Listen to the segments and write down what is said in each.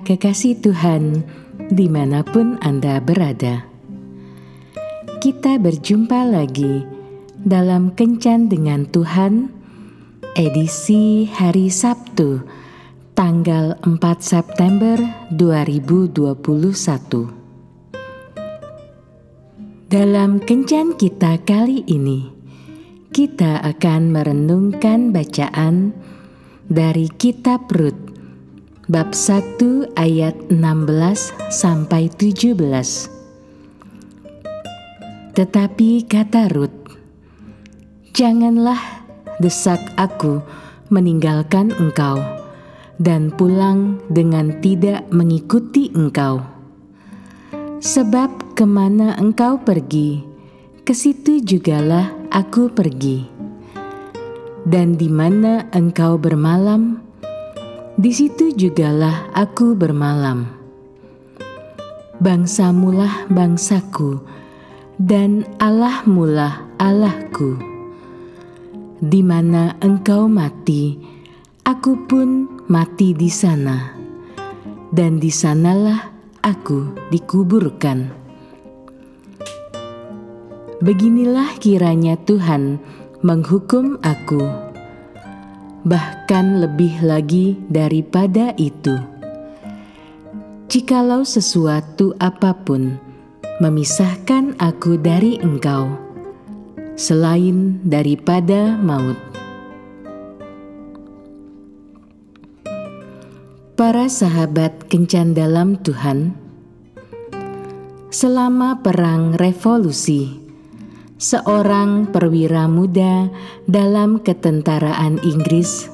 Kekasih Tuhan, di mana pun Anda berada, kita berjumpa lagi dalam Kencan dengan Tuhan, edisi hari Sabtu, tanggal 4 September 2021. Dalam Kencan kita kali ini, kita akan merenungkan bacaan dari Kitab Rut bab 1 ayat 16 sampai 17. Tetapi kata Rut, "Janganlah desak aku meninggalkan engkau dan pulang dengan tidak mengikuti engkau. Sebab ke mana engkau pergi, ke situ jugalah aku pergi. Dan di mana engkau bermalam, di situ jugalah aku bermalam. Bangsamulah bangsaku, dan Allahmulah Allahku. Di mana engkau mati, aku pun mati di sana, dan di sanalah aku dikuburkan. Beginilah kiranya Tuhan menghukum aku bahkan lebih lagi daripada itu. Jikalau sesuatu apa pun memisahkan aku dari engkau, selain daripada maut. Para sahabat kencan dalam Tuhan, selama perang revolusi seorang perwira muda dalam ketentaraan Inggris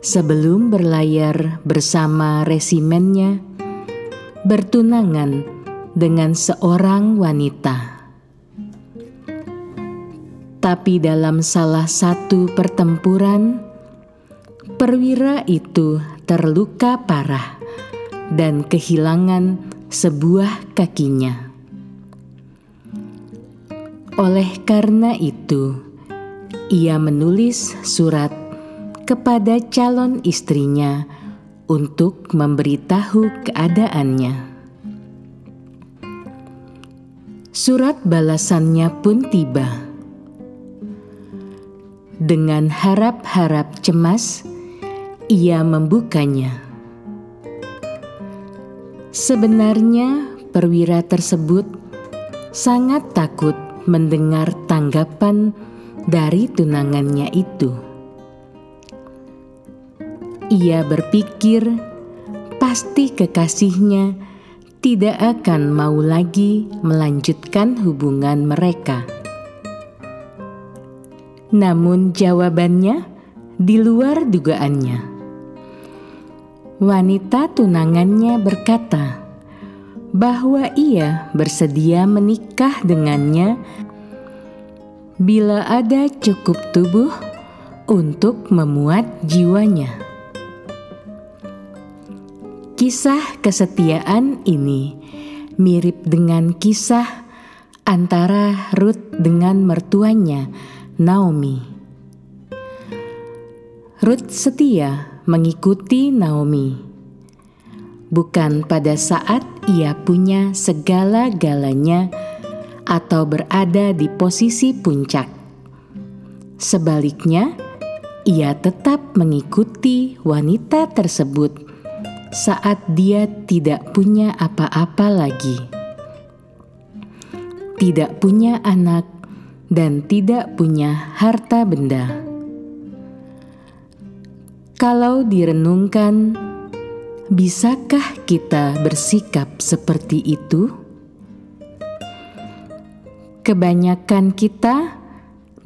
sebelum berlayar bersama resimennya bertunangan dengan seorang wanita. Tapi dalam salah satu pertempuran, perwira itu terluka parah dan kehilangan sebuah kakinya. Oleh karena itu, ia menulis surat kepada calon istrinya untuk memberitahu keadaannya. Surat balasannya pun tiba. Dengan harap-harap cemas, ia membukanya. Sebenarnya, perwira tersebut sangat takut mendengar tanggapan dari tunangannya itu. Ia berpikir pasti kekasihnya tidak akan mau lagi melanjutkan hubungan mereka. Namun, jawabannya di luar dugaannya. Wanita tunangannya berkata, bahwa ia bersedia menikah dengannya bila ada cukup tubuh untuk memuat jiwanya. Kisah kesetiaan ini mirip dengan kisah antara Ruth dengan mertuanya, Naomi. Ruth setia mengikuti Naomi bukan pada saat ia punya segala-galanya atau berada di posisi puncak. Sebaliknya, ia tetap mengikuti wanita tersebut saat dia tidak punya apa-apa lagi, tidak punya anak, dan tidak punya harta benda. Kalau direnungkan, Bisakah kita bersikap seperti itu? Kebanyakan kita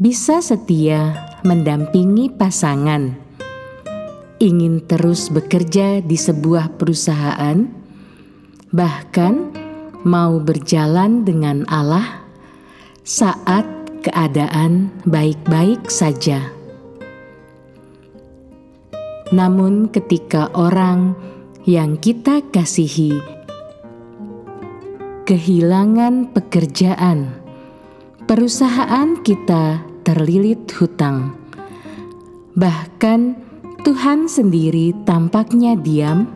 bisa setia mendampingi pasangan, ingin terus bekerja di sebuah perusahaan, bahkan mau berjalan dengan Allah saat keadaan baik-baik saja. Namun, ketika orang yang kita kasihi kehilangan pekerjaan, perusahaan kita terlilit hutang, bahkan Tuhan sendiri tampaknya diam.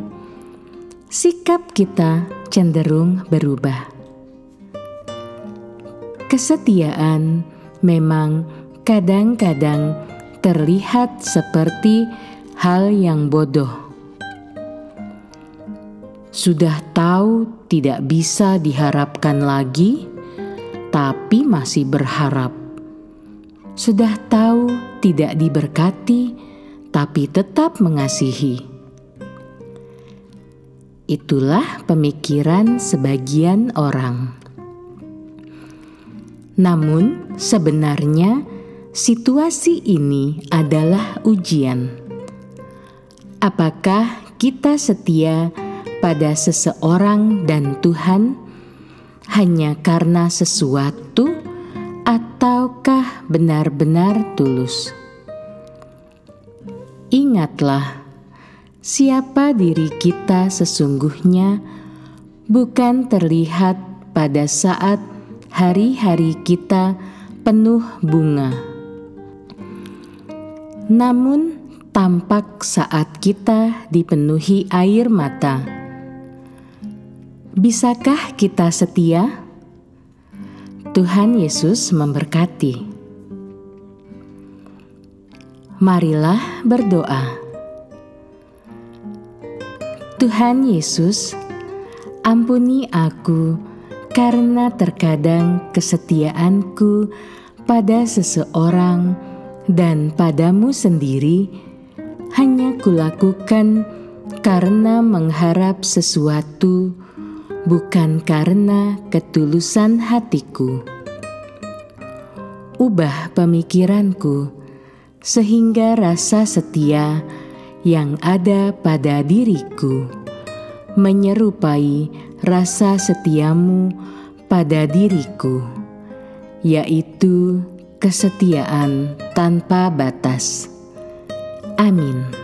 sikap kita cenderung berubah. Kesetiaan memang kadang-kadang terlihat seperti hal yang bodoh. Sudah tahu tidak bisa diharapkan lagi, tapi masih berharap. Sudah tahu tidak diberkati, tapi tetap mengasihi. Itulah pemikiran sebagian orang. Namun, sebenarnya Situasi ini adalah ujian. Apakah kita setia pada seseorang dan Tuhan hanya karena sesuatu, ataukah benar-benar tulus? Ingatlah, siapa diri kita sesungguhnya bukan terlihat pada saat hari-hari kita penuh bunga namun tampak saat kita dipenuhi air mata. Bisakah kita setia? Tuhan Yesus memberkati. Marilah berdoa. Tuhan Yesus, ampuni aku karena terkadang kesetiaanku pada seseorang dan padamu sendiri hanya kulakukan karena mengharap sesuatu, bukan karena ketulusan hatiku. Ubah pemikiranku sehingga rasa setia yang ada pada diriku menyerupai rasa setiamu pada diriku, yaitu kesetiaan tanpa batas. Amin.